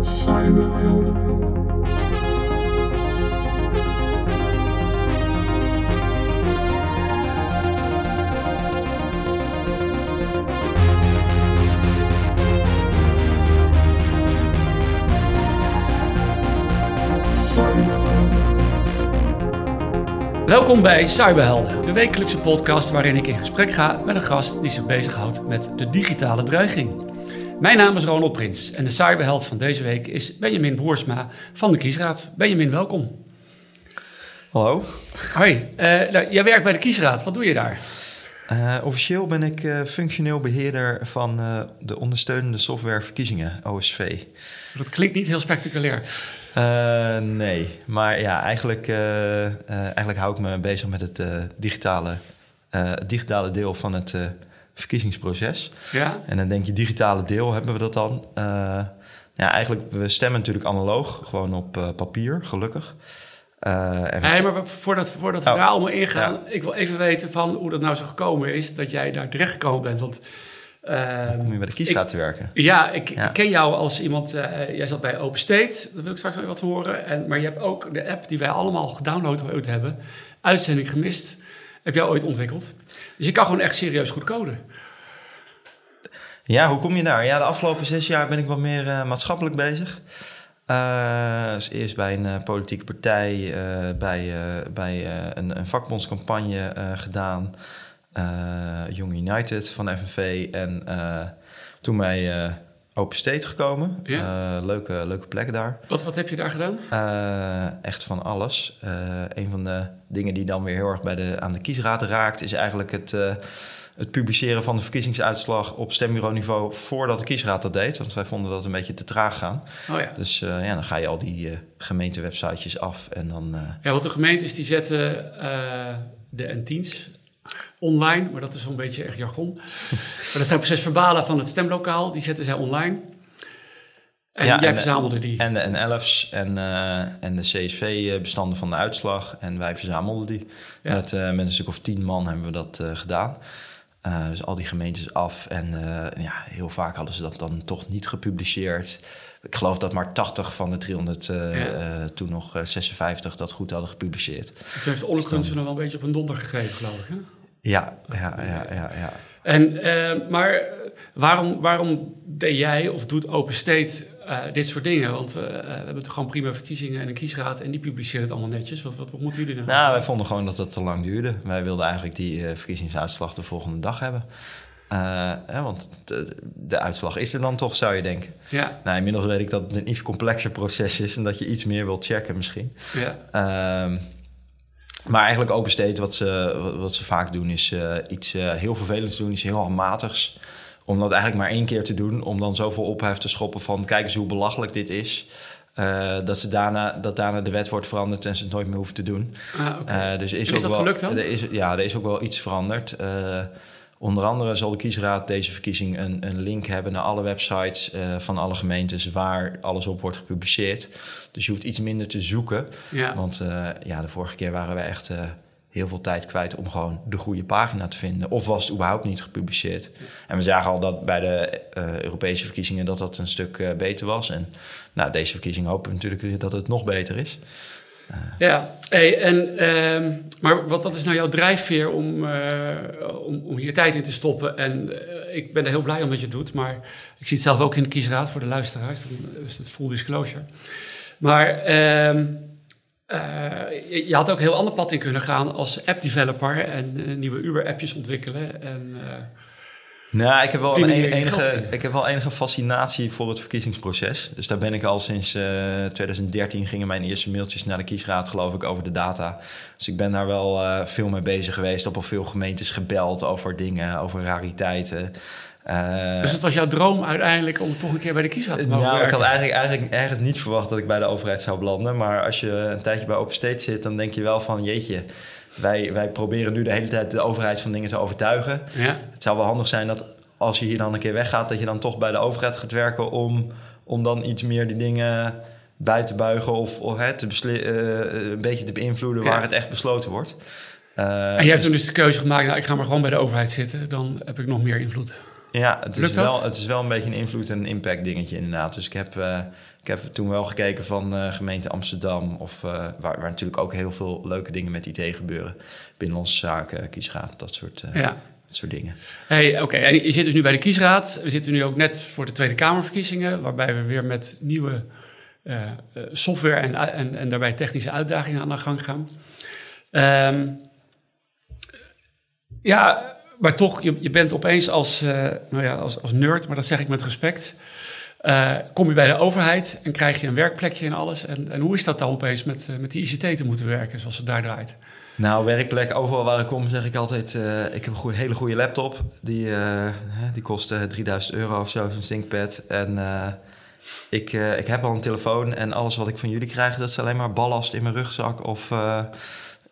Cyberhelden. Welkom bij Cyberhelden, de wekelijkse podcast waarin ik in gesprek ga met een gast die zich bezighoudt met de digitale dreiging. Mijn naam is Ronald Prins en de cyberheld van deze week is Benjamin Boersma van de Kiesraad. Benjamin, welkom. Hallo. Hoi, eh, nou, jij werkt bij de Kiesraad. Wat doe je daar? Eh, officieel ben ik eh, functioneel beheerder van de ondersteunende software verkiezingen, OSV. Dat klinkt niet heel spectaculair. Nee, maar ja, eigenlijk, eigenlijk hou ik me bezig met het digitale, digitale deel van het verkiezingsproces. Ja? En dan denk je, digitale deel, hebben we dat dan? Eh, ja, eigenlijk, we stemmen natuurlijk analoog, gewoon op eh, papier, gelukkig. Eh, en maar voordat, voordat we Oh, daar allemaal ingaan, ik wil even weten van hoe dat nou zo gekomen is dat jij daar terecht gekomen bent. Want ehm, om je bij de kiesraad te werken. Ja, ik, Ja. ken jou als iemand. jij zat bij Open State, daar wil ik straks nog wat horen. En, maar je hebt ook de app die wij allemaal gedownload hebben, Uitzending Gemist, heb jij ooit ontwikkeld. Dus je kan gewoon echt serieus goed coden. Ja, hoe kom je daar? Ja, de afgelopen zes jaar ben ik wat meer eh, maatschappelijk bezig. Eh, dus eerst bij een eh, politieke partij, bij, bij een, een vakbondscampagne gedaan. Young United van FNV. En toen eh, Open State gekomen. Ja. Eh, leuke, leuke plek daar. Wat, wat heb je daar gedaan? Eh, echt van alles. Eh, een van de dingen die dan weer heel erg bij de, aan de kiesraad raakt, is eigenlijk het, het publiceren van de verkiezingsuitslag op stembureauniveau voordat de kiesraad dat deed. Want wij vonden dat een beetje te traag gaan. Oh ja. Dus ja, dan ga je al die gemeentewebsitejes af en dan. Ja, want de gemeentes die zetten de N10's online, maar dat is zo'n beetje echt jargon. maar dat zijn precies verbalen van het stemlokaal, die zetten zij online. En Ja, jij en- verzamelde die. en de NLF's en, eh, en de CSV-bestanden van de uitslag. En wij verzamelden die. Ja. Met, eh, met een stuk of tien man hebben we dat eh, gedaan. Dus al die gemeentes af. En ja, heel vaak hadden ze dat dan toch niet gepubliceerd. Ik geloof dat maar 80 van de 300, eh, Ja. eh, toen nog eh, 56, dat goed hadden gepubliceerd. Toen heeft Ollekens er nog wel een beetje op een donder gegeven, geloof ik. Hè? Ja, ja, ja, ja. ja. En, eh, maar eh, waarom, waarom deed jij of doet Open State eh, dit soort dingen? Want eh, we hebben toch gewoon prima verkiezingen en een kiesraad en die publiceren het allemaal netjes. Wat, wat, wat moeten jullie nou? Nou, wij vonden gewoon dat het te lang duurde. Wij wilden eigenlijk die eh, verkiezingsuitslag de volgende dag hebben. Eh, want de, de uitslag is er dan toch, zou je denken. Ja, Nou, inmiddels weet ik dat het een iets complexer proces is en dat je iets meer wilt checken misschien. ja, Ehm, maar eigenlijk open state, wat ze, wat ze vaak doen, is eh, iets eh, heel vervelends doen, iets heel handmatigs. Om dat eigenlijk maar één keer te doen, om dan zoveel ophef te schoppen van kijk eens hoe belachelijk dit is. Eh, dat, ze daarna, dat daarna de wet wordt veranderd en ze het nooit meer hoeven te doen. ah, dus is, is ook dat wel, gelukt dan? Er is, ja, er is ook wel iets veranderd. Onder andere zal de kiesraad deze verkiezing een, een link hebben naar alle websites eh, van alle gemeentes waar alles op wordt gepubliceerd. Dus je hoeft iets minder te zoeken. ja. Want eh, ja, de vorige keer waren we echt eh, heel veel tijd kwijt om gewoon de goede pagina te vinden. Of was het überhaupt niet gepubliceerd. En we zagen al dat bij de Europese verkiezingen dat dat een stuk beter was. En nou, deze verkiezing hopen we natuurlijk dat het nog beter is. Ja, en, ehm, maar wat, wat is nou jouw drijfveer om, eh, om, om hier tijd in te stoppen? En eh, ik ben er heel blij om dat je het doet, maar ik zie het zelf ook in de kiesraad voor de luisteraars, dan is het full disclosure. Maar ehm, eh, je, had ook een heel ander pad in kunnen gaan als app-developer en nieuwe Uber-appjes ontwikkelen. En, Nou, ik heb, wel een enige, ik heb wel enige fascinatie voor het verkiezingsproces. Dus daar ben ik al sinds eh, 2013 gingen mijn eerste mailtjes naar de kiesraad, geloof ik, over de data. Dus ik ben daar wel eh, veel mee bezig geweest. Op al veel gemeentes gebeld over dingen, over rariteiten. Eh, dus het was jouw droom uiteindelijk om toch een keer bij de kiesraad te mogen nou, ik werken? had eigenlijk, eigenlijk ergens niet verwacht dat ik bij de overheid zou belanden. Maar als je een tijdje bij Open State zit, dan denk je wel van... jeetje, wij, wij proberen nu de hele tijd de overheid van dingen te overtuigen. Ja, Het zou wel handig zijn dat als je hier dan een keer weggaat... dat je dan toch bij de overheid gaat werken om, om dan iets meer die dingen bij te buigen... of, of hè, te besli- eh, een beetje te beïnvloeden Ja. waar het echt besloten wordt. Eh, en jij hebt dus- toen dus de keuze gemaakt, nou, ik ga maar gewoon bij de overheid zitten, dan heb ik nog meer invloed. Ja, het is, Lukt dat? wel, het is wel een beetje een invloed- en impact dingetje inderdaad. Dus ik heb, eh, heb toen wel gekeken van eh, gemeente Amsterdam... of eh, waar, waar natuurlijk ook heel veel leuke dingen met IT gebeuren. Binnenlandse zaken, kiesraad, dat soort, eh, Ja. dat soort dingen. Hey, oké. En je zit dus nu bij de kiesraad. We zitten nu ook net voor de Tweede Kamerverkiezingen, waarbij we weer met nieuwe software en, en, en daarbij technische uitdagingen aan de gang gaan. Ehm, ja, maar toch, je, je bent opeens als, nou ja, als, als nerd, maar dat zeg ik met respect. Eh, kom je bij de overheid en krijg je een werkplekje en alles. En, en hoe is dat dan opeens met, eh, met die ICT te moeten werken, zoals het daar draait? Nou, werkplek, overal waar ik kom zeg ik altijd... eh, ik heb een hele goede laptop. Die, die kost eh, 3000 euro of zo, zo'n ThinkPad. En ik, ik heb al een telefoon en alles wat ik van jullie krijg... dat is alleen maar ballast in mijn rugzak of...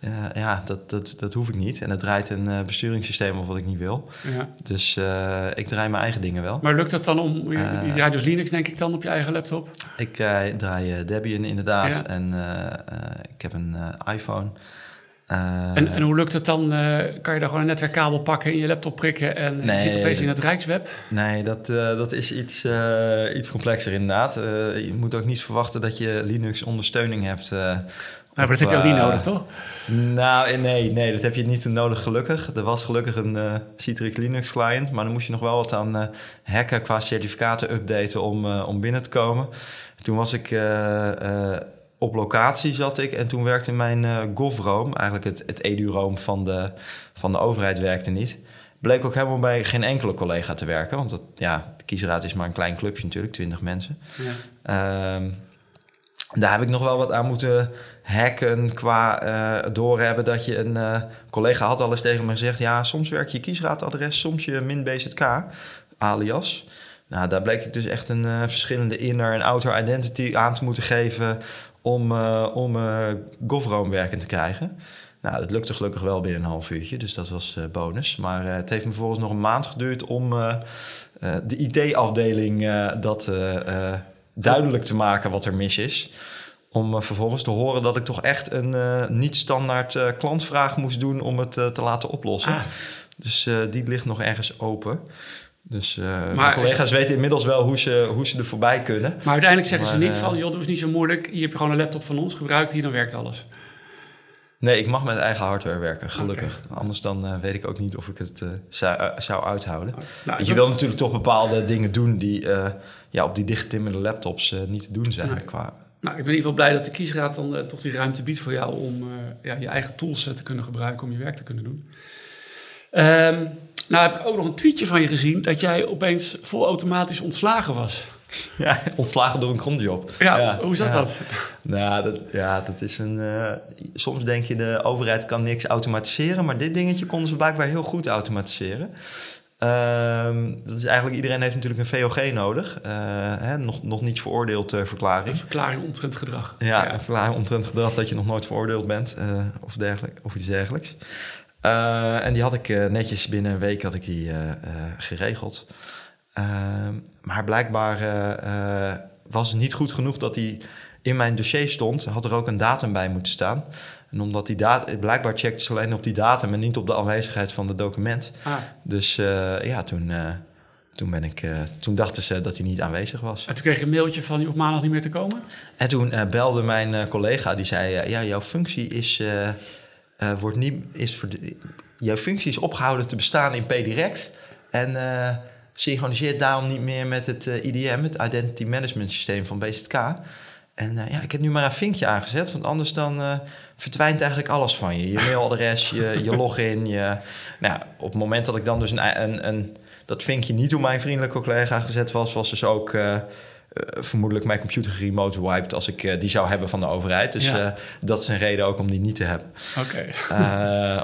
eh, ja, dat, dat, dat hoef ik niet. En het draait een eh, besturingssysteem of wat ik niet wil. Ja. Dus eh, ik draai mijn eigen dingen wel. Maar lukt dat dan om, je, je draait dus Linux denk ik dan op je eigen laptop? Ik draai Debian inderdaad. Ja. En ik heb een iPhone. En, en hoe lukt het dan? kan je daar gewoon een netwerkkabel pakken, in je laptop prikken en Nee, je zit opeens in het Rijksweb? Nee, dat, dat is iets, iets complexer inderdaad. Je moet ook niet verwachten dat je Linux ondersteuning hebt. Maar dat heb je ook niet nodig, toch? Nou, eh, nee, nee, dat heb je niet nodig gelukkig. Er was gelukkig een eh, Citrix Linux client, maar dan moest je nog wel wat aan eh, hacken qua certificaten updaten om, eh, om binnen te komen. Toen was ik eh, eh, op locatie zat ik en toen werkte mijn eh GovRoam, eigenlijk het, het EduRoam van de, van de overheid werkte niet. Bleek ook helemaal bij geen enkele collega te werken, want dat, ja, de kiesraad is maar een klein clubje natuurlijk, 20 mensen. Ja. Ehm, daar heb ik nog wel wat aan moeten hacken qua eh, doorhebben dat je een eh, collega had al eens tegen me gezegd... ja, soms werk je kiesraadadres, soms je min BZK, alias. Nou, daar bleek ik dus echt een eh, verschillende inner- en outer identity aan te moeten geven... om, om werkend te krijgen. Nou, dat lukte gelukkig wel binnen een half uurtje, dus dat was bonus. Maar het heeft me vervolgens nog een maand geduurd om de IT-afdeling dat duidelijk te maken wat er mis is. Om eh, vervolgens te horen dat ik toch echt een eh, niet-standaard eh, klantvraag moest doen om het te laten oplossen. Ah. Dus die ligt nog ergens open. Dus is mijn collega's weten inmiddels wel hoe ze, hoe ze er voorbij kunnen. Maar uiteindelijk zeggen ze Maar, niet van, joh, doe eens niet zo moeilijk. Hier heb je gewoon een laptop van ons, gebruik die, dan werkt alles. Nee, ik mag met eigen hardware werken, gelukkig. Anders dan weet ik ook niet of ik het zou, zou uithouden. Nou, je wil- natuurlijk toch bepaalde dingen doen die ja, op die dichtgetimmerde laptops eh, niet te doen zijn. Nee. Qua... Nou, ik ben in ieder geval blij dat de kiesraad dan eh, toch die ruimte biedt voor jou om eh, ja, je eigen tools te kunnen gebruiken om je werk te kunnen doen. Ehm, nou heb ik ook nog een tweetje van je gezien dat jij opeens vol automatisch ontslagen was. Ja, ontslagen door een grondjob. Ja, hoe is dat ja. Nou, dat, ja, dat is een... soms denk je, de overheid kan niks automatiseren... maar dit dingetje konden ze blijkbaar heel goed automatiseren. Ehm, dat is eigenlijk, iedereen heeft natuurlijk een VOG nodig. Eh, hè, nog, nog niet veroordeeld eh, verklaring. Een verklaring omtrent gedrag. Ja, een verklaring omtrent gedrag dat je nog nooit veroordeeld bent eh, of, dergelijk, of iets dergelijks. En die had ik netjes binnen een week had ik die geregeld. Ehm, maar blijkbaar was het niet goed genoeg dat die in mijn dossier stond. Had er ook een datum bij moeten staan. En omdat die datum, blijkbaar checkte ze alleen op die datum en niet op de aanwezigheid van het document. Ah, Dus eh, ja, toen, eh, toen, ben ik, eh, toen dachten ze dat hij niet aanwezig was. en toen kreeg je een mailtje van, je hoeft maandag niet meer te komen. En toen belde mijn collega, die zei: Ja, jouw functie is, wordt niet, is jouw functie is opgehouden te bestaan in PDirect. En synchroniseert daarom niet meer met het IDM, het Identity Management Systeem van BZK. En ja, ik heb nu maar een vinkje aangezet, want anders dan verdwijnt eigenlijk alles van je. Je mailadres, je, je login. Je, nou, op het moment dat ik dan dus een, een, een, dat vinkje niet door mijn vriendelijke collega gezet was, was dus ook eh, eh, vermoedelijk mijn computer geremote wiped als ik eh, die zou hebben van de overheid. Dus Ja. eh, dat is een reden ook om die niet te hebben. Oké.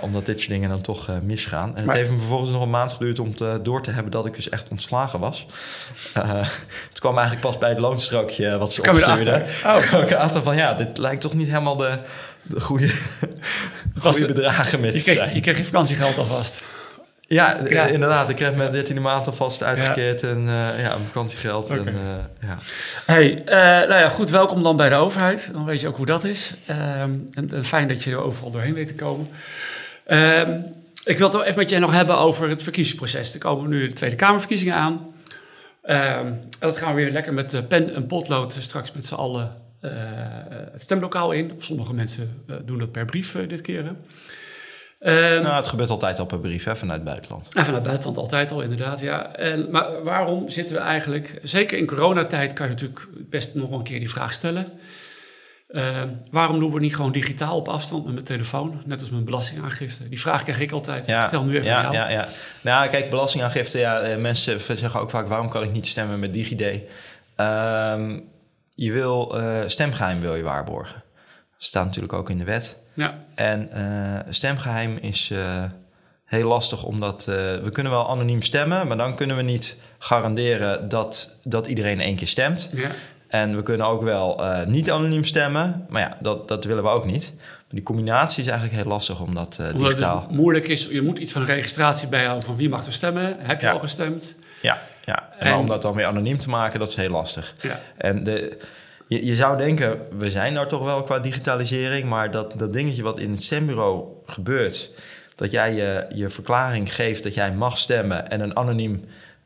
Omdat dit soort dingen dan toch misgaan. En Maar- het heeft me vervolgens nog een maand geduurd om te, door te hebben dat ik dus echt ontslagen was. Het kwam eigenlijk pas bij het loonstrookje wat ze opstuurden. Oh. kwam ik erachter van ja, dit lijkt toch niet helemaal de, de goede, bedragen met Je kreeg, zijn. je kreeg je vakantiegeld alvast. Ja, Ja. eh, inderdaad. Ik kreeg mijn 13e maand alvast uitgekeerd en eh, ja, mijn vakantiegeld. En, eh, ja. Hey, nou ja, goed, welkom dan bij de overheid. Dan weet je ook hoe dat is. Ehm, en, en fijn dat je er overal doorheen weet te komen. Ehm, ik wil het wel even met je nog hebben over het verkiezingsproces. Er komen nu de Tweede Kamerverkiezingen aan. Ehm, en dat gaan we weer lekker met pen en potlood straks met z'n allen het stemlokaal in. Sommige mensen doen dat per brief dit keer. Nou, het gebeurt altijd al per brief hè, vanuit het buitenland. Ja, vanuit het buitenland altijd al, inderdaad. Ja. En, maar waarom zitten we eigenlijk... Zeker in coronatijd kan je natuurlijk best nog een keer die vraag stellen. Uh, waarom doen we niet gewoon digitaal op afstand met mijn telefoon? Net als mijn belastingaangifte. Die vraag krijg ik altijd. Ja, ik stel nu even ja, aan jou. Ja, ja. Nou, kijk, belastingaangifte. Ja, eh, mensen zeggen ook vaak: waarom kan ik niet stemmen met DigiD? Uh, je wil uh, stemgeheim wil je waarborgen. Dat staat natuurlijk ook in de wet. Ja. En uh, stemgeheim is uh, heel lastig, omdat we kunnen wel anoniem stemmen, maar dan kunnen we niet garanderen dat, dat iedereen één keer stemt. Ja. En we kunnen ook wel uh, niet anoniem stemmen. Maar ja, dat, dat willen we ook niet. Maar die combinatie is eigenlijk heel lastig om dat uh, Omdat digitaal... het moeilijk is, je moet iets van een registratie bijhouden van wie mag er stemmen. Heb je Ja. al gestemd? Ja, ja. En, En- om dat dan weer anoniem te maken, dat is heel lastig. Ja. En de, je, je zou denken, we zijn daar toch wel qua digitalisering... maar dat, dat dingetje wat in het stembureau gebeurt... dat jij je, je verklaring geeft dat jij mag stemmen... en een anoniem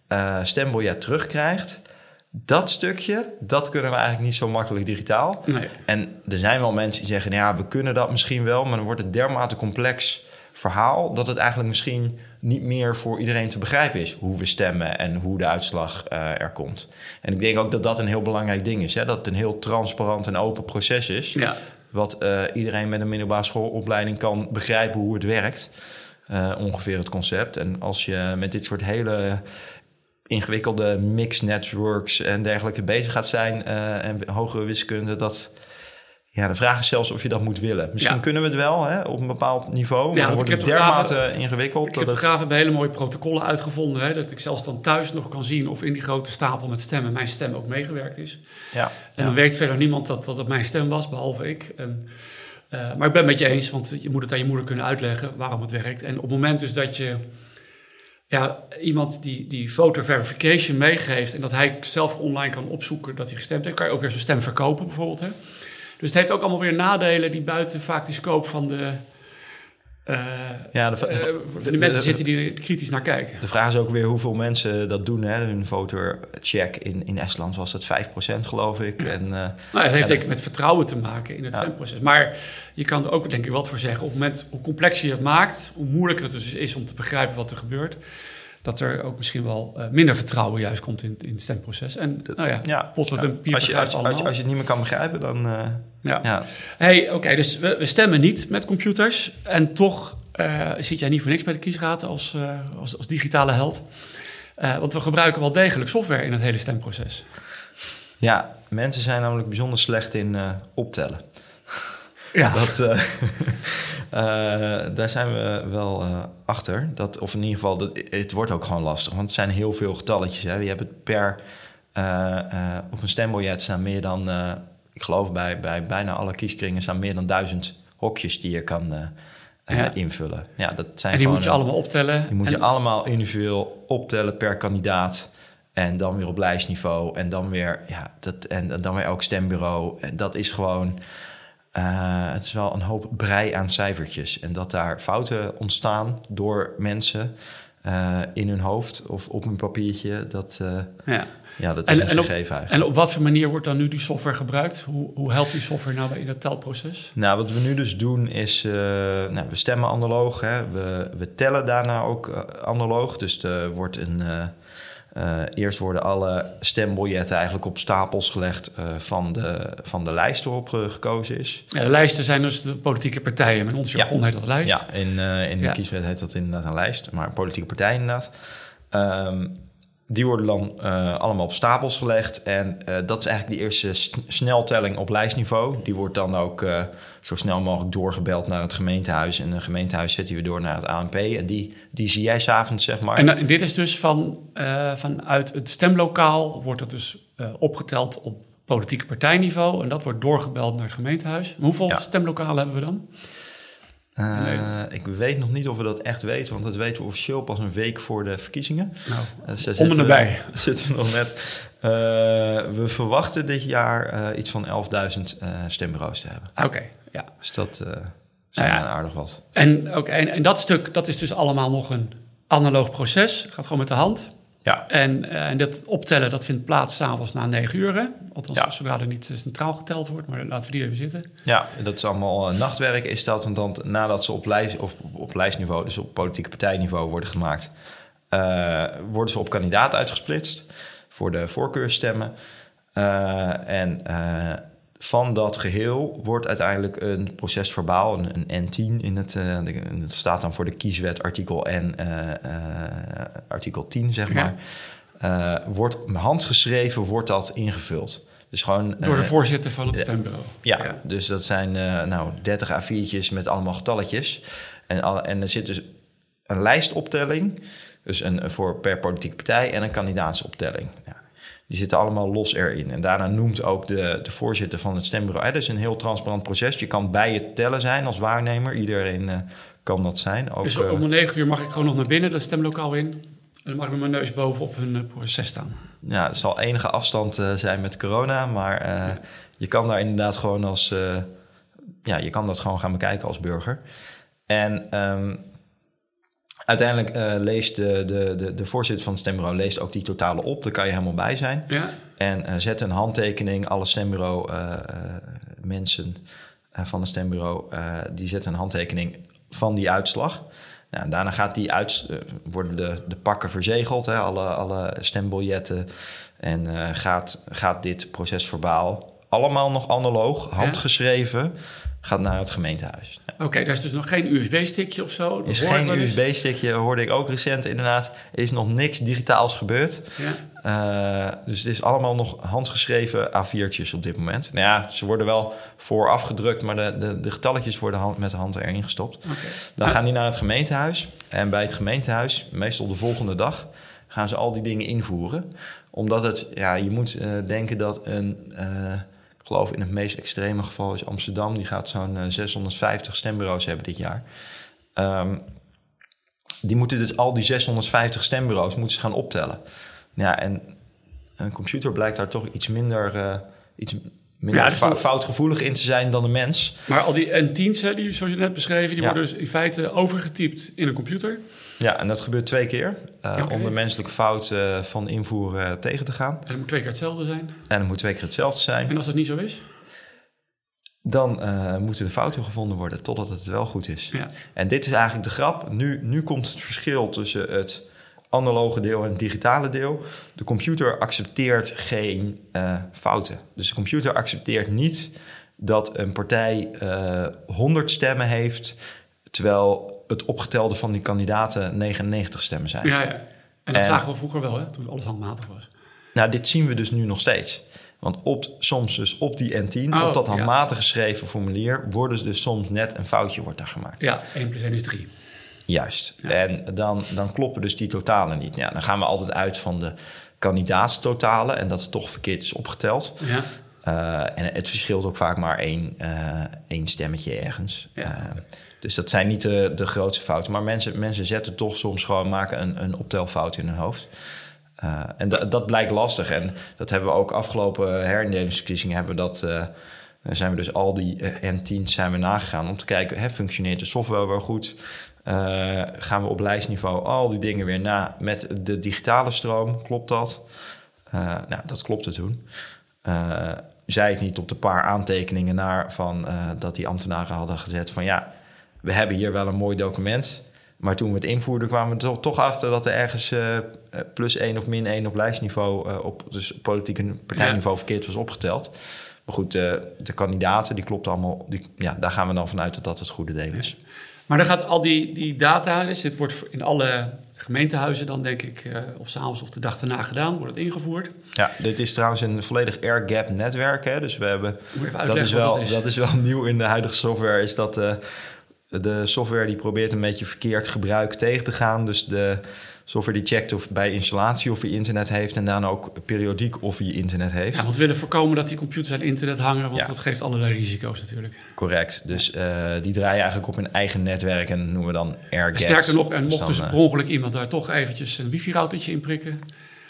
eh stembiljet terugkrijgt... dat stukje, dat kunnen we eigenlijk niet zo makkelijk digitaal... Nee. En er zijn wel mensen die zeggen, nou ja, we kunnen dat misschien wel, maar dan wordt het dermate complex verhaal dat het eigenlijk misschien niet meer voor iedereen te begrijpen is hoe we stemmen en hoe de uitslag eh, er komt. En ik denk ook dat dat een heel belangrijk ding is, hè? dat het een heel transparant en open proces is, Ja. wat eh, iedereen met een middelbare schoolopleiding kan begrijpen hoe het werkt. Eh, ongeveer het concept. En als je met dit soort hele ingewikkelde mix networks en dergelijke bezig gaat zijn en hogere wiskunde, dat ja, de vraag is zelfs of je dat moet willen. Misschien Ja. kunnen we het wel hè, op een bepaald niveau, maar Ja, wordt ik het dermate ingewikkeld. Ik dat heb graag hebben hele mooie protocollen uitgevonden. Hè, dat ik zelfs dan thuis nog kan zien of in die grote stapel met stemmen mijn stem ook meegewerkt is. ja, En dan weet verder niemand dat dat mijn stem was, behalve ik. En, eh, maar ik ben het met je eens, want je moet het aan je moeder kunnen uitleggen waarom het werkt. En op het moment dus dat je ja, iemand die, die voter verification meegeeft en dat hij zelf online kan opzoeken dat hij gestemd heeft, kan je ook weer zijn stem verkopen bijvoorbeeld. Hè? Dus het heeft ook allemaal weer nadelen die buiten vaak die scope van de, eh, ja, de, eh, de, de mensen zitten die er kritisch naar kijken. de vraag is ook weer hoeveel mensen dat doen. Hè? Hun votercheck in, in Estland was dat 5% geloof ik. En, eh, Nou, het heeft Ja, denk ik met vertrouwen te maken in het Ja. stemproces. Maar je kan er ook denk ik wat voor zeggen. Op het moment hoe complexer je het maakt, hoe moeilijker het dus is om te begrijpen wat er gebeurt. Dat er ook misschien wel eh, minder vertrouwen juist komt in, in het stemproces. En nou ja, ja, Potlood ja. en Pier als, je, als, je, als, je, allemaal. als je het niet meer kan begrijpen, dan... eh, ja. ja. Hey, oké, dus we, we stemmen niet met computers. En toch eh, zit jij niet voor niks bij de kiesraad als, eh, als, als digitale held. Eh, want we gebruiken wel degelijk software in het hele stemproces. ja, mensen zijn namelijk bijzonder slecht in eh, optellen. Ja, Dat, eh, eh, daar zijn we wel eh, achter. Dat, of in ieder geval, dat, het wordt ook gewoon lastig. Want het zijn heel veel getalletjes. Hè. Je hebt het per... op een stembiljet staan meer dan... ik geloof bij, bij bijna alle kieskringen staan meer dan duizend hokjes die je kan Ja. invullen. Ja, dat zijn en die moet je een- allemaal optellen. die moet En- je allemaal individueel optellen per kandidaat. En dan weer op lijstniveau. En dan weer, ja, dat, en dan weer elk stembureau. En dat is gewoon. Eh, het is wel een hoop brei aan cijfertjes. En dat daar fouten ontstaan door mensen eh, in hun hoofd of op een papiertje. Dat, eh, ja. ja, dat is En- een gegeven eigenlijk. En op wat voor manier wordt dan nu die software gebruikt? Hoe, hoe helpt die software nou bij in het telproces? Nou, wat we nu dus doen is, nou, we stemmen analoog. Hè. We, we tellen daarna ook analoog. Dus er wordt een, eh, eerst worden alle stembiljetten eigenlijk op stapels gelegd eh, van, de, van de lijst waarop gekozen is. Ja, de lijsten zijn dus de politieke partijen. Met ons Ja. jargon heet dat lijst. Ja, in, eh, in de Ja. kieswet heet dat inderdaad een lijst, maar politieke partij inderdaad. Ehm, die worden dan eh, allemaal op stapels gelegd. En eh, dat is eigenlijk de eerste sneltelling op lijstniveau. Die wordt dan ook eh, zo snel mogelijk doorgebeld naar het gemeentehuis. En het gemeentehuis zetten we door naar het ANP. En die, die zie jij s'avonds, zeg maar. En dit is dus van, vanuit het stemlokaal wordt dat dus opgeteld op politieke partijniveau. En dat wordt doorgebeld naar het gemeentehuis. Maar hoeveel Ja. stemlokalen hebben we dan? Eh, Nee. Ik weet nog niet of we dat echt weten, want dat weten we officieel pas een week voor de verkiezingen. Nou, Eh, ze zitten- nabij. zitten we nog net. Eh, we verwachten dit jaar iets van 11.000 eh, stembureaus te hebben. Oké, ja. Dus dat eh, zijn Nou ja. aardig wat. En, ook, en, en dat stuk, dat is dus allemaal nog een analoog proces. Gaat gewoon met de hand. Ja, En, eh, en dat optellen, dat vindt plaats s'avonds na negen uur. hè? Althans, Ja. zodra er niet eh, centraal geteld wordt. Maar laten we die even zitten. ja, dat is allemaal eh, nachtwerk is dat. Want dan, nadat ze op, lijst, of op lijstniveau, dus op politieke partijniveau worden gemaakt... worden ze op kandidaat uitgesplitst voor de voorkeurstemmen. En van dat geheel wordt uiteindelijk een procesverbaal, een, een N10 in het, eh, het staat dan voor de kieswet artikel N, eh, eh, artikel 10 zeg Ja. maar. Wordt handgeschreven wordt dat ingevuld. Dus gewoon Door de voorzitter van het stembureau. ja, dus dat zijn nou 30 A4'tjes met allemaal getalletjes. En, alle- en er zit dus een lijstoptelling, dus een, voor per politieke partij en een kandidaatsoptelling. Die zitten allemaal los erin. En daarna noemt ook de, de voorzitter van het stembureau. Hè, dus een heel transparant proces. Je kan bij het tellen zijn als waarnemer. Iedereen eh, kan dat zijn. Ook, Dus eh, om de negen uur mag ik gewoon nog naar binnen, dat stemlokaal in. En dan mag ik met mijn neus bovenop hun eh, proces staan. Ja, er zal enige afstand zijn met corona, maar je kan daar inderdaad gewoon als, ja, je kan dat gewoon gaan bekijken als burger. En ehm, uiteindelijk eh, leest de, de, de, de voorzitter van het stembureau leest ook die totale op, daar kan je helemaal bij zijn. Ja? En eh, zet een handtekening, alle stembureau eh, mensen van het stembureau, die zetten een handtekening van die uitslag. Nou, en daarna gaat die uit, worden de, de pakken verzegeld, hè, alle, alle stembiljetten. En gaat, gaat dit procesverbaal allemaal nog analoog, handgeschreven, gaat naar het gemeentehuis. Ja. Oké, daar is dus nog geen USB-stickje of zo. Er is geen. USB-stickje, hoorde ik ook recent inderdaad. Er is nog niks digitaals gebeurd. Ja. Uh, dus het is allemaal nog handgeschreven A4'tjes op dit moment. Nou ja, ze worden wel vooraf gedrukt, maar de, de, de getalletjes worden hand, met de hand erin gestopt. Dan Ah, gaan die naar het gemeentehuis. En bij het gemeentehuis, meestal de volgende dag, gaan ze al die dingen invoeren. Omdat het, ja, je moet uh, denken dat een, uh, ik geloof in het meest extreme geval is Amsterdam, die gaat zo'n uh, 650 stembureaus hebben dit jaar. Um, die moeten dus al die 650 stembureaus moeten ze gaan optellen. Ja, en een computer blijkt daar toch iets minder, uh, iets minder Ja, dus fa foutgevoelig in te zijn dan de mens. Maar al die N10's, hè, die, zoals je net beschreven, die Ja. worden dus in feite overgetypt in een computer. Ja, en dat gebeurt twee keer. Uh, Oké. Om de menselijke fout uh, van invoer uh, tegen te gaan. En dat moet twee keer hetzelfde zijn. En het moet twee keer hetzelfde zijn. En als dat niet zo is? Dan uh, moeten de fouten gevonden worden totdat het wel goed is. Ja. En dit is eigenlijk de grap. Nu, nu komt het verschil tussen het analoge deel en het digitale deel. De computer accepteert geen uh, fouten. Dus de computer accepteert niet dat een partij uh, 100 stemmen heeft, terwijl het opgetelde van die kandidaten 99 stemmen zijn. Ja, ja. En dat En- zagen we vroeger wel, hè, toen alles handmatig was. Nou, dit zien we dus nu nog steeds. Want op, soms dus op die N10, Oh, op dat ja. handmatig geschreven formulier, worden dus soms net een foutje wordt daar gemaakt. Ja, 1 plus 1 is 3. Juist. Ja. En dan, dan kloppen dus die totalen niet. Ja, dan gaan we altijd uit van de kandidaatstotalen en dat het toch verkeerd is opgeteld. Ja. Eh, en het verschilt ook vaak maar één, eh, één stemmetje ergens. Ja. Eh, dus dat zijn niet de, de grootste fouten. Maar mensen, mensen zetten toch soms gewoon, maken een, een optelfout in hun hoofd. En da- dat blijkt lastig. En dat hebben we ook afgelopen herindelingsverkiezingen hebben we dat. zijn we dus al die eh, N10's zijn we nagegaan om te kijken, hè, functioneert de software wel goed? Gaan we op lijstniveau al die dingen weer na met de digitale stroom? Klopt dat? Nou, dat klopte toen. Zij het niet op de paar aantekeningen naar van eh, dat die ambtenaren hadden gezet van ja, we hebben hier wel een mooi document. Maar toen we het invoerden kwamen we er toch achter dat er ergens eh, eh, plus 1 of min 1 op lijstniveau, eh, op dus politiek en partijniveau verkeerd was opgeteld. Maar goed, de, de kandidaten, die klopt allemaal. Die, ja, daar gaan we dan vanuit dat dat het goede deel is. Maar dan gaat al die, die data, dus dit wordt in alle gemeentehuizen dan denk ik, eh, of s'avonds of de dag daarna gedaan, wordt het ingevoerd. Ja, dit is trouwens een volledig air-gap netwerk. Hè? Dus we hebben Moet je even dat is, wel, dat is. dat is wel nieuw in de huidige software. Is dat eh, de software die probeert een beetje verkeerd gebruik tegen te gaan. Dus de software die checkt of bij installatie of hij internet heeft. En dan ook periodiek of hij internet heeft. Ja, want we willen voorkomen dat die computers aan internet hangen, want Ja. dat geeft allerlei risico's natuurlijk. Correct. Dus eh, die draaien eigenlijk op hun eigen netwerk en noemen we dan air gaps. Sterker nog, en Dus mocht dan, dus eh, per ongeluk iemand daar toch eventjes een wifi-routertje in prikken,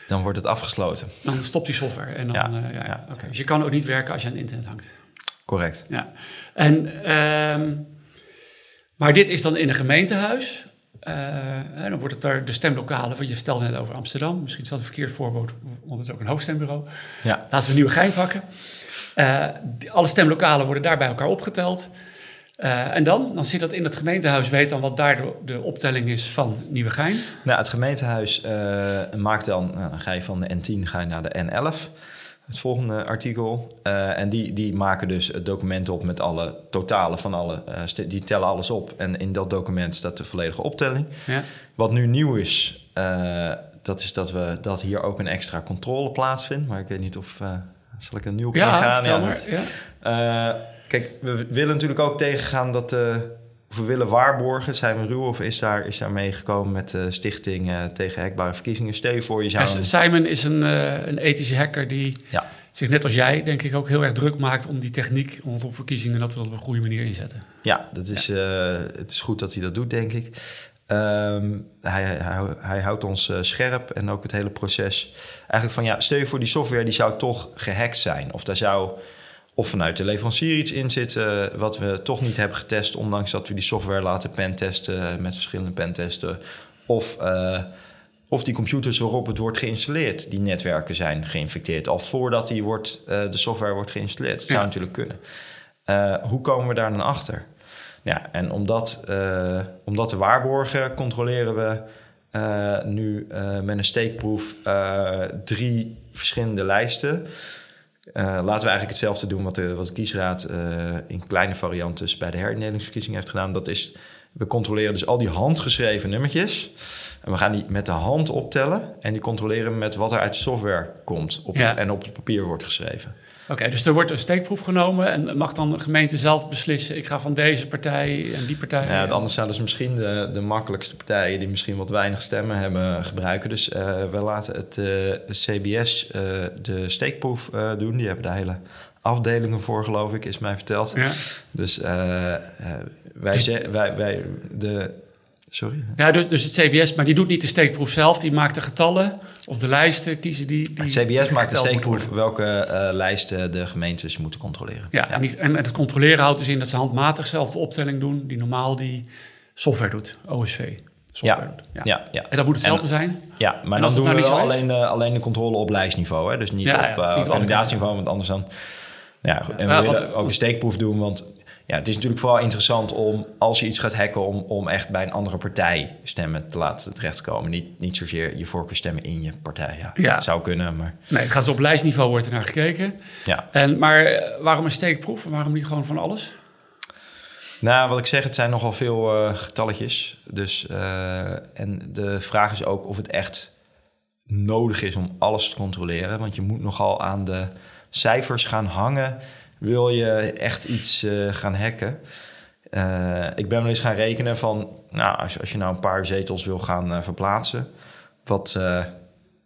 dan wordt het afgesloten. dan stopt die software. En dan, Ja, ja, ja, ja. Dus je kan ook niet werken als je aan het internet hangt. Correct. Ja. En ehm, Maar dit is dan in een gemeentehuis. Uh, dan wordt het daar de stemlokalen, want je vertelde net over Amsterdam. Misschien is dat een verkeerd voorbeeld, want het is ook een hoofdstembureau. Ja. Laten we nieuwe gein pakken. Uh, alle stemlokalen worden daar bij elkaar opgeteld. Uh, en dan? Dan zit dat in het gemeentehuis, weet dan wat daar de, de optelling is van Nieuwegein? Nou, het gemeentehuis maakt dan, nou, dan ga je van de N10 ga je naar de N11 het volgende artikel. Uh, en die, die maken dus het document op met alle totalen van alle. Uh, die tellen alles op. En in dat document staat de volledige optelling. Ja. Wat nu nieuw is, uh, dat is dat, we, dat hier ook een extra controle plaatsvindt. Maar ik weet niet of. zal ik een nieuw ja, gaan? Ja, maar, ja. kijk, we willen natuurlijk ook tegengaan dat. Of we willen waarborgen, zijn we ruw of is daar, is daar meegekomen met de Stichting tegen Hekbare Verkiezingen? Stel je voor, je zou... Simon is een, een ethische hacker die ja zich net als jij, denk ik, ook heel erg druk maakt om die techniek rondom verkiezingen, dat we dat op een goede manier inzetten. Ja, dat is, eh, het is goed dat hij dat doet, denk ik. Ehm, hij, hij, hij, houdt ons uh, scherp en ook het hele proces. Eigenlijk van ja, stel je voor die software die zou toch gehackt zijn. Of daar zou of vanuit de leverancier iets in zitten wat we toch niet hebben getest, ondanks dat we die software laten pentesten met verschillende pentesten. Of uh, of die computers waarop het wordt geïnstalleerd, die netwerken zijn geïnfecteerd. Al voordat die wordt, uh, de software wordt geïnstalleerd. Dat zou natuurlijk kunnen. Hoe komen we daar dan achter? Ja, en om dat, om dat te waarborgen, controleren we nu met een steekproef drie verschillende lijsten. Laten we eigenlijk hetzelfde doen wat de, wat de kiesraad in kleine varianten bij de herindelingsverkiezing heeft gedaan. Dat is, we controleren dus al die handgeschreven nummertjes. En we gaan die met de hand optellen en die controleren met wat er uit software komt op en op het papier wordt geschreven. Oké, dus er wordt een steekproef genomen en mag dan de gemeente zelf beslissen: ik ga van deze partij en die partij. Ja, anders zouden ze misschien de, de makkelijkste partijen die misschien wat weinig stemmen hebben gebruiken. Dus uh, we laten het uh, eh, CBS uh, de steekproef doen. Die hebben de hele afdelingen voor, geloof ik, is mij verteld. Ja. Dus wij, dus... wij, wij, de Sorry? Ja, dus, dus het CBS, maar die doet niet de steekproef zelf, die maakt de getallen of de lijsten, kiezen die. die het CBS maakt de steekproef welke uh, lijsten de gemeentes moeten controleren. Ja, En, die, en, het controleren houdt dus in dat ze handmatig zelf de optelling doen, die normaal die software doet, OSV. Software ja. Doet. Ja. Ja, ja. En dat moet hetzelfde zijn? Ja, maar dan doen nou we alleen, uh, alleen de controle op lijstniveau. Hè? Dus niet op uh, kandidaatsniveau, want anders dan... Ja, en we willen ook de steekproef doen, want ja, het is natuurlijk vooral interessant om, als je iets gaat hacken, om, om echt bij een andere partij stemmen te laten terechtkomen. Niet, niet zozeer je voorkeurstemmen in je partij. Ja, ja. Dat zou kunnen, maar... Nee, het gaat op lijstniveau wordt er naar gekeken. Ja. En, maar eh, waarom een steekproef? Waarom niet gewoon van alles? Nou, wat ik zeg, het zijn nogal veel uh, getalletjes. Dus, uh, en de vraag is ook of het echt nodig is om alles te controleren. Want je moet nogal aan de cijfers gaan hangen wil je echt iets uh, gaan hacken. Uh, ik ben wel eens gaan rekenen van, nou, als, als je nou een paar zetels wil gaan uh, verplaatsen, wat,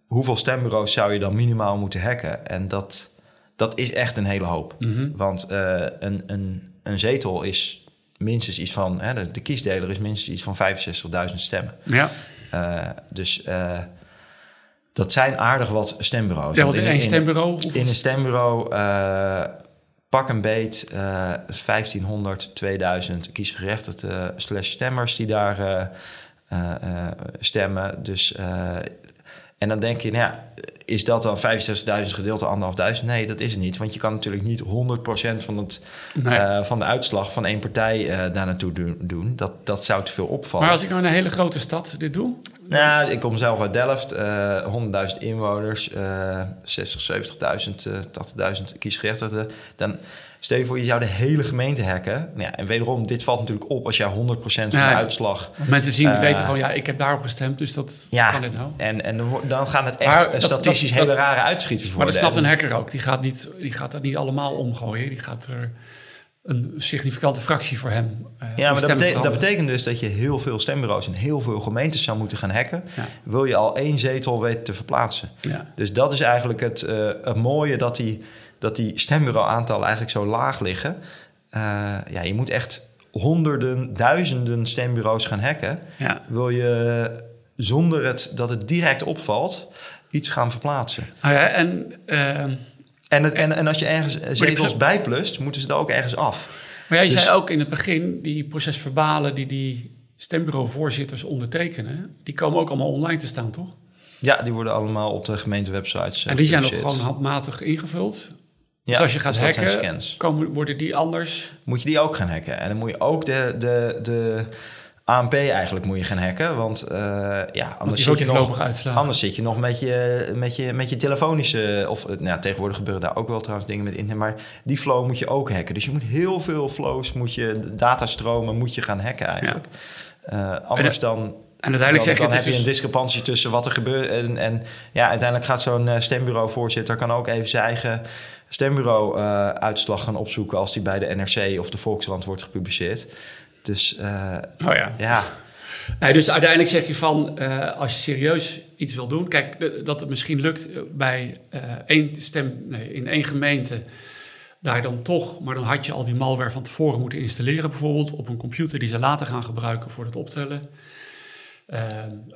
hoeveel stembureaus zou je dan minimaal moeten hacken? En dat, dat is echt een hele hoop. Mm -hmm. Want een, een, een zetel is minstens iets van, hè, de, de kiesdeler is minstens iets van 65.000 stemmen. Ja. dus dat zijn aardig wat stembureaus. Ja, in één stembureau? In, in een stembureau pak een beet uh, 1500, 2000 kiesgerechtigde slash stemmers die daar uh, uh, stemmen. Dus, en dan denk je, nou ja, is dat dan 65.000 gedeeld door anderhalfduizend? Nee, dat is het niet. Want je kan natuurlijk niet 100% van, het, nee. van de uitslag van één partij daar naartoe doen. Dat, dat zou te veel opvallen. Maar als ik nou in een hele grote stad dit doe? Nou, ik kom zelf uit Delft, uh, 100.000 inwoners, uh, 60, 70.000, uh, 80.000 kiesgerechtigden. Dan stel je voor, je zou de hele gemeente hacken. Ja, en wederom, dit valt natuurlijk op als jij 100% van de uitslag... Mensen zien, uh, weten gewoon, ja, ik heb daarop gestemd, dus dat ja, kan dit nou. En, en dan gaan het echt maar statistisch dat, hele rare uitschieters worden. Maar dat snapt een hacker ook. Die gaat, niet, die gaat dat niet allemaal omgooien. Die gaat er een significante fractie voor hem. Uh, ja, maar dat, betekent, dat betekent dus dat je heel veel stembureaus in heel veel gemeentes zou moeten gaan hacken. Wil je al één zetel weten te verplaatsen. Ja. Dus dat is eigenlijk het, uh, het mooie dat die, dat die stembureau-aantallen eigenlijk zo laag liggen. Uh, ja, je moet echt honderden, duizenden stembureaus gaan hacken. Ja. Wil je zonder het, dat het direct opvalt, iets gaan verplaatsen. Ah ja, en en, het, en, en als je ergens zetels bijplust, moeten ze er ook ergens af. Maar jij Dus- zei ook in het begin, die procesverbalen die die stembureauvoorzitters ondertekenen, die komen ook allemaal online te staan, toch? Ja, die worden allemaal op de gemeentewebsites. eh, en die zijn nog gepubliceerd. gewoon handmatig ingevuld. Ja, dus als je gaat dus hacken, scans. komen, worden die anders. Moet je die ook gaan hacken. En dan moet je ook de, de, de ANP eigenlijk moet je gaan hacken. Want eh, ja, anders zit, je nog, uitslagen. anders zit je nog met je, met je, met je telefonische... Of eh, nou, ja, tegenwoordig gebeuren daar ook wel trouwens dingen met internet. Maar die flow moet je ook hacken. Dus je moet heel veel flows, moet je, datastromen moet je gaan hacken eigenlijk. Eh, anders dan... En uiteindelijk zeg je dan het heb je is een dus, discrepantie tussen wat er gebeurt. En, en ja, uiteindelijk gaat zo'n stembureauvoorzitter kan ook even zijn eigen stembureau-uitslag gaan opzoeken als die bij de NRC of de Volkskrant wordt gepubliceerd. Dus eh, oh ja. ja, Nee, dus uiteindelijk zeg je van, eh, als je serieus iets wil doen, kijk, dat het misschien lukt eh, bij eh, één stem, nee, in één gemeente, daar dan toch, maar dan had je al die malware van tevoren moeten installeren, bijvoorbeeld op een computer die ze later gaan gebruiken voor het optellen. Eh,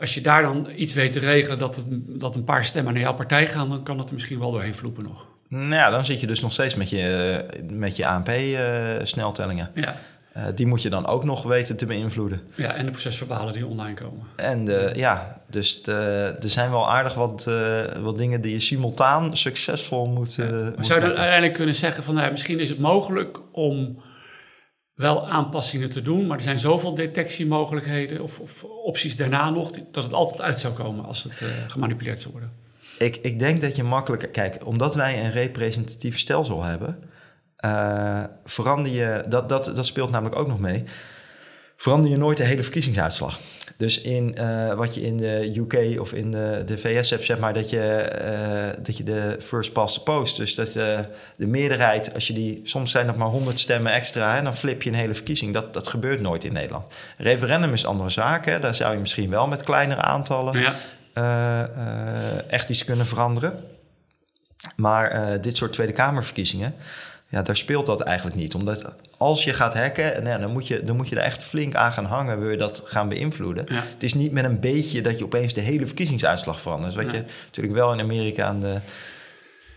als je daar dan iets weet te regelen dat, het, dat een paar stemmen naar jouw partij gaan, dan kan dat er misschien wel doorheen vloepen nog. Nou ja, dan zit je dus nog steeds met je, met je ANP-sneltellingen. Ja, Eh, die moet je dan ook nog weten te beïnvloeden. ja en de procesverbalen die online komen. En eh, ja, dus de- er zijn wel aardig wat, eh, wat dingen die je simultaan succesvol moet, eh, Maar moet zou je dan uiteindelijk kunnen zeggen van nou, ja, misschien is het mogelijk om wel aanpassingen te doen, maar er zijn zoveel detectiemogelijkheden of, of opties daarna nog dat het altijd uit zou komen als het eh, gemanipuleerd zou worden. Ik, ik denk dat je makkelijker... Kijk, omdat wij een representatief stelsel hebben... eh, verander je... Dat, dat, dat speelt namelijk ook nog mee. Verander je nooit de hele verkiezingsuitslag. Dus in eh, wat je in de UK of in de, de VS hebt, zeg maar... Dat je, eh, dat je de first past the post... Dus dat eh, de meerderheid, als je die... Soms zijn dat maar 100 stemmen extra... en dan flip je een hele verkiezing. Dat, dat gebeurt nooit in Nederland. Referendum is andere zaak. Hè? Daar zou je misschien wel met kleinere aantallen ja, echt iets kunnen veranderen. Maar eh, dit soort Tweede Kamerverkiezingen, ja, daar speelt dat eigenlijk niet. Omdat als je gaat hacken, nou dan, moet je, dan moet je er echt flink aan gaan hangen, wil je dat gaan beïnvloeden. Ja. Het is niet met een beetje dat je opeens de hele verkiezingsuitslag verandert. Wat je natuurlijk wel in Amerika en de,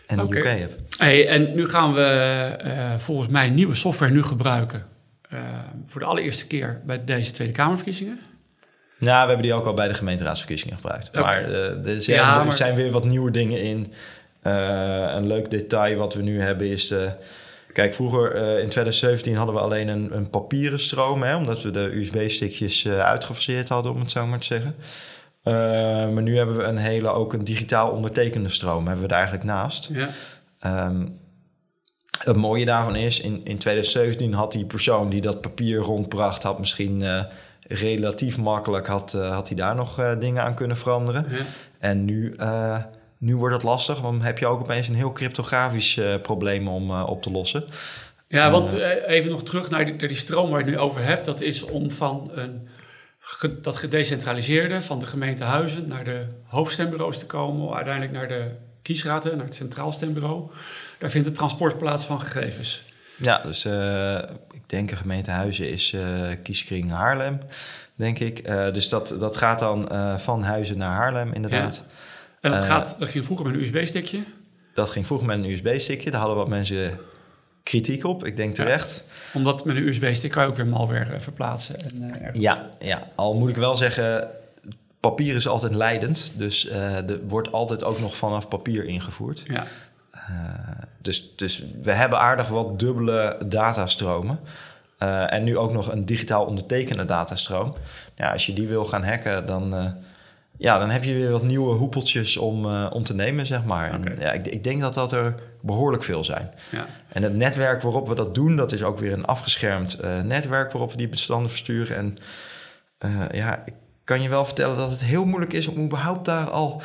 en de. UK hebt. hey, en nu gaan we eh, volgens mij nieuwe software nu gebruiken eh, voor de allereerste keer bij deze Tweede Kamerverkiezingen. Nou, we hebben die ook al bij de gemeenteraadsverkiezingen gebruikt. Maar eh, er, zijn, Ja, er maar- zijn weer wat nieuwe dingen in. Eh, een leuk detail wat we nu hebben is... kijk, vroeger eh, in 2017 hadden we alleen een, een papieren stroom... Hè, omdat we de USB-stickjes uitgefaseerd hadden, om het zo maar te zeggen. Maar nu hebben we een hele, ook een digitaal ondertekende stroom... hebben we daar eigenlijk naast. Ja. Ehm, het mooie daarvan is, in, in 2017 had die persoon die dat papier rondbracht, had misschien relatief makkelijk, had, eh, had hij daar nog eh, dingen aan kunnen veranderen. Ja. En nu, eh, nu wordt het lastig, want dan heb je ook opeens een heel cryptografisch probleem om op te lossen. Ja, want even nog terug naar die, naar die stroom waar je het nu over hebt. Dat is om van een, dat gedecentraliseerde van de gemeente Huizen naar de hoofdstembureaus te komen. Uiteindelijk naar de kiesraden, naar het Centraal Stembureau. Daar vindt het transport plaats van gegevens. Ja, dus eh, ik denk de gemeente Huizen is eh kieskring Haarlem, denk ik. Eh, dus dat, dat gaat dan van Huizen naar Haarlem, inderdaad. En dat, gaat, dat ging vroeger met een USB-stickje. Dat ging vroeger met een USB-stickje. Daar hadden wat mensen kritiek op. Ik denk Ja. terecht. Omdat met een USB-stick kan je ook weer malware verplaatsen. En. Ja, ja, al moet ik wel zeggen, papier is altijd leidend. Dus er wordt altijd ook nog vanaf papier ingevoerd. ja. Eh, dus, dus we hebben aardig wat dubbele datastromen. Eh, en nu ook nog een digitaal ondertekende datastroom. Ja, als je die wil gaan hacken, dan, eh, ja, dan heb je weer wat nieuwe hoepeltjes om, om te nemen, zeg maar. En, ja, ik, ik denk dat dat er behoorlijk veel zijn. Ja. En het netwerk waarop we dat doen, dat is ook weer een afgeschermd netwerk waarop we die bestanden versturen. En ja, ik kan je wel vertellen dat het heel moeilijk is om überhaupt daar al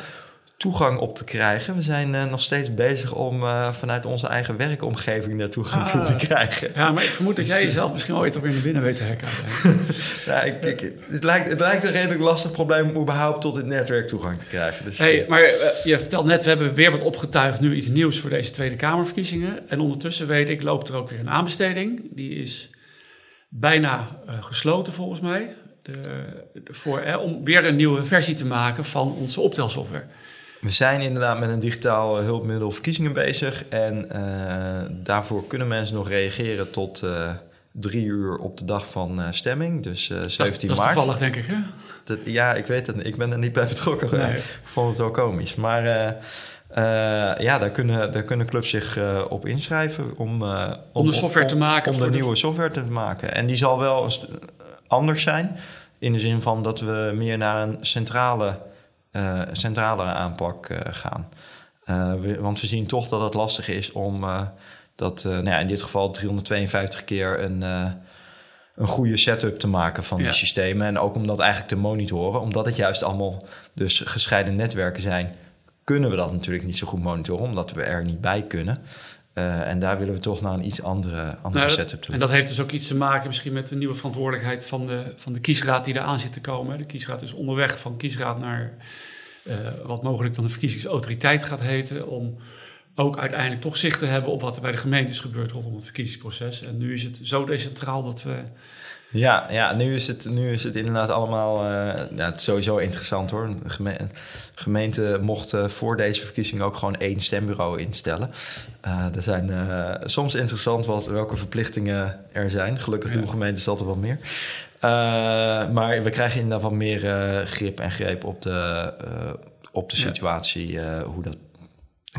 toegang op te krijgen. We zijn eh, nog steeds bezig om eh, vanuit onze eigen werkomgeving daar toegang toe te Ah. krijgen. ja, maar ik vermoed dat jij jezelf misschien ooit alweer naar binnen weet te hacken. ik, ik- het, lijkt, het lijkt een redelijk lastig probleem om überhaupt tot het netwerk toegang te krijgen. Dus, Hey, maar eh, je vertelt net, we hebben weer wat opgetuigd, nu iets nieuws voor deze Tweede Kamerverkiezingen. En ondertussen weet ik, loopt er ook weer een aanbesteding. Die is bijna eh, gesloten volgens mij. De, de- voor, eh, om weer een nieuwe versie te maken van onze optelsoftware. We zijn inderdaad met een digitaal eh, hulpmiddel verkiezingen bezig. En eh, daarvoor kunnen mensen nog reageren tot eh, drie uur op de dag van uh, stemming, dus uh, 17 dat, dat is maart. toevallig, denk ik, hè? Dat, ja, ik weet het. Ik ben er niet bij betrokken. Nee. Ik vond het wel komisch. Maar ja, daar kunnen, daar kunnen clubs zich op inschrijven om, om, om de software te maken. Om de, nieuwe software te maken. En die zal wel anders zijn. In de zin van dat we meer naar een centrale, uh, centralere aanpak uh, gaan. We, want we zien toch dat het lastig is om dat, nou ja, in dit geval 352 keer een, een goede setup te maken van Ja. die systemen. En ook om dat eigenlijk te monitoren. Omdat het juist allemaal dus gescheiden netwerken zijn, kunnen we dat natuurlijk niet zo goed monitoren, omdat we er niet bij kunnen. Uh, en daar willen we toch naar een iets andere, andere Nou, setup toe. En dat heeft dus ook iets te maken misschien met de nieuwe verantwoordelijkheid van de, van de kiesraad die eraan zit te komen. De kiesraad is onderweg van kiesraad naar uh, wat mogelijk dan de verkiezingsautoriteit gaat heten. Om ook uiteindelijk toch zicht te hebben op wat er bij de gemeentes gebeurt rondom het verkiezingsproces. En nu is het zo decentraal dat we. Ja, ja nu, is het, nu is het inderdaad allemaal. Uh, ja, het is sowieso interessant hoor. De geme gemeente mocht uh, voor deze verkiezing ook gewoon één stembureau instellen. Uh, er zijn soms interessant wat, welke verplichtingen er zijn. Gelukkig ja. doen gemeentes altijd wat meer. maar we krijgen inderdaad wat meer grip en greep op de, op de situatie, hoe dat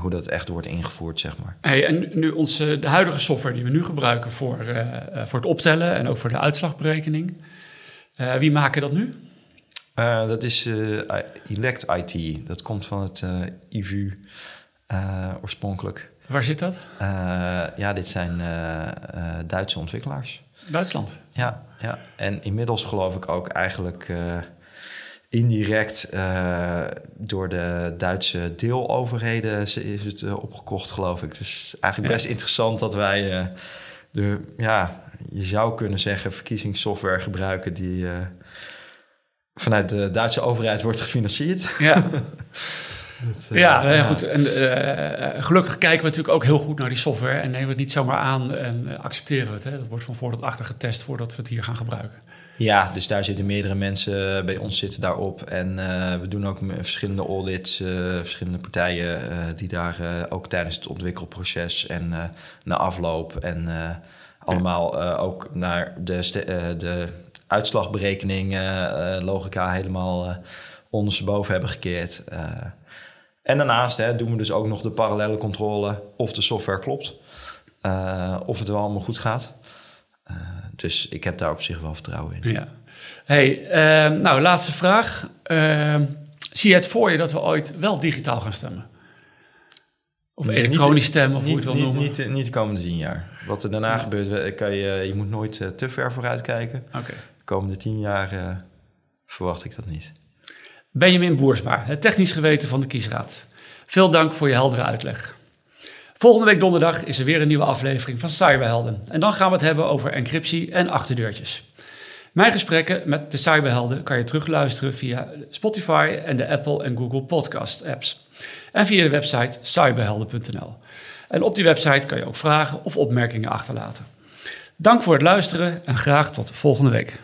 hoe dat echt wordt ingevoerd, zeg maar. Hey, en nu onze, de huidige software die we nu gebruiken voor, uh, voor het optellen en ook voor de uitslagberekening. Uh, wie maken dat nu? Uh, dat is Elect IT. Dat komt van het IVU oorspronkelijk. Waar zit dat? ja, dit zijn Duitse ontwikkelaars. Duitsland? Ja, ja, en inmiddels geloof ik ook eigenlijk indirect uh, door de Duitse deeloverheden is het uh, opgekocht, geloof ik. Dus eigenlijk best ja. interessant dat wij uh, de, ja, je zou kunnen zeggen, verkiezingssoftware gebruiken die vanuit de Duitse overheid wordt gefinancierd. Ja. Dat, ja, ja, goed. En, gelukkig kijken we natuurlijk ook heel goed naar die software en nemen we het niet zomaar aan en accepteren we het. Hè. Dat wordt van voor tot achter getest voordat we het hier gaan gebruiken. Ja, dus daar zitten meerdere mensen bij ons zitten daarop. En uh, we doen ook verschillende audits, uh, verschillende partijen uh, die daar ook tijdens het ontwikkelproces en na afloop en allemaal ook naar de, de uitslagberekening, logica helemaal ondersteboven hebben gekeerd. en daarnaast hè, doen we dus ook nog de parallele controle of de software klopt, of het wel allemaal goed gaat. Uh, dus ik heb daar op zich wel vertrouwen in. Ja. Hey, uh, nou, laatste vraag. Uh, zie je het voor je dat we ooit wel digitaal gaan stemmen? Of Nee, elektronisch niet- stemmen, of hoe je Niet, het wil niet, noemen? niet, niet de komende tien jaar. Wat er daarna Ja. gebeurt, kan je, je moet nooit eh, te ver vooruit kijken. Oké. De komende tien jaar eh, verwacht ik dat niet. Benjamin Boersma, het technisch geweten van de Kiesraad. Veel dank voor je heldere uitleg. Volgende week donderdag is er weer een nieuwe aflevering van Cyberhelden. En dan gaan we het hebben over encryptie en achterdeurtjes. Mijn gesprekken met de Cyberhelden kan je terugluisteren via Spotify en de Apple en Google podcast apps. En via de website cyberhelden.nl. En op die website kan je ook vragen of opmerkingen achterlaten. Dank voor het luisteren en graag tot volgende week.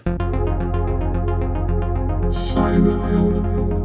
Cyberhelden.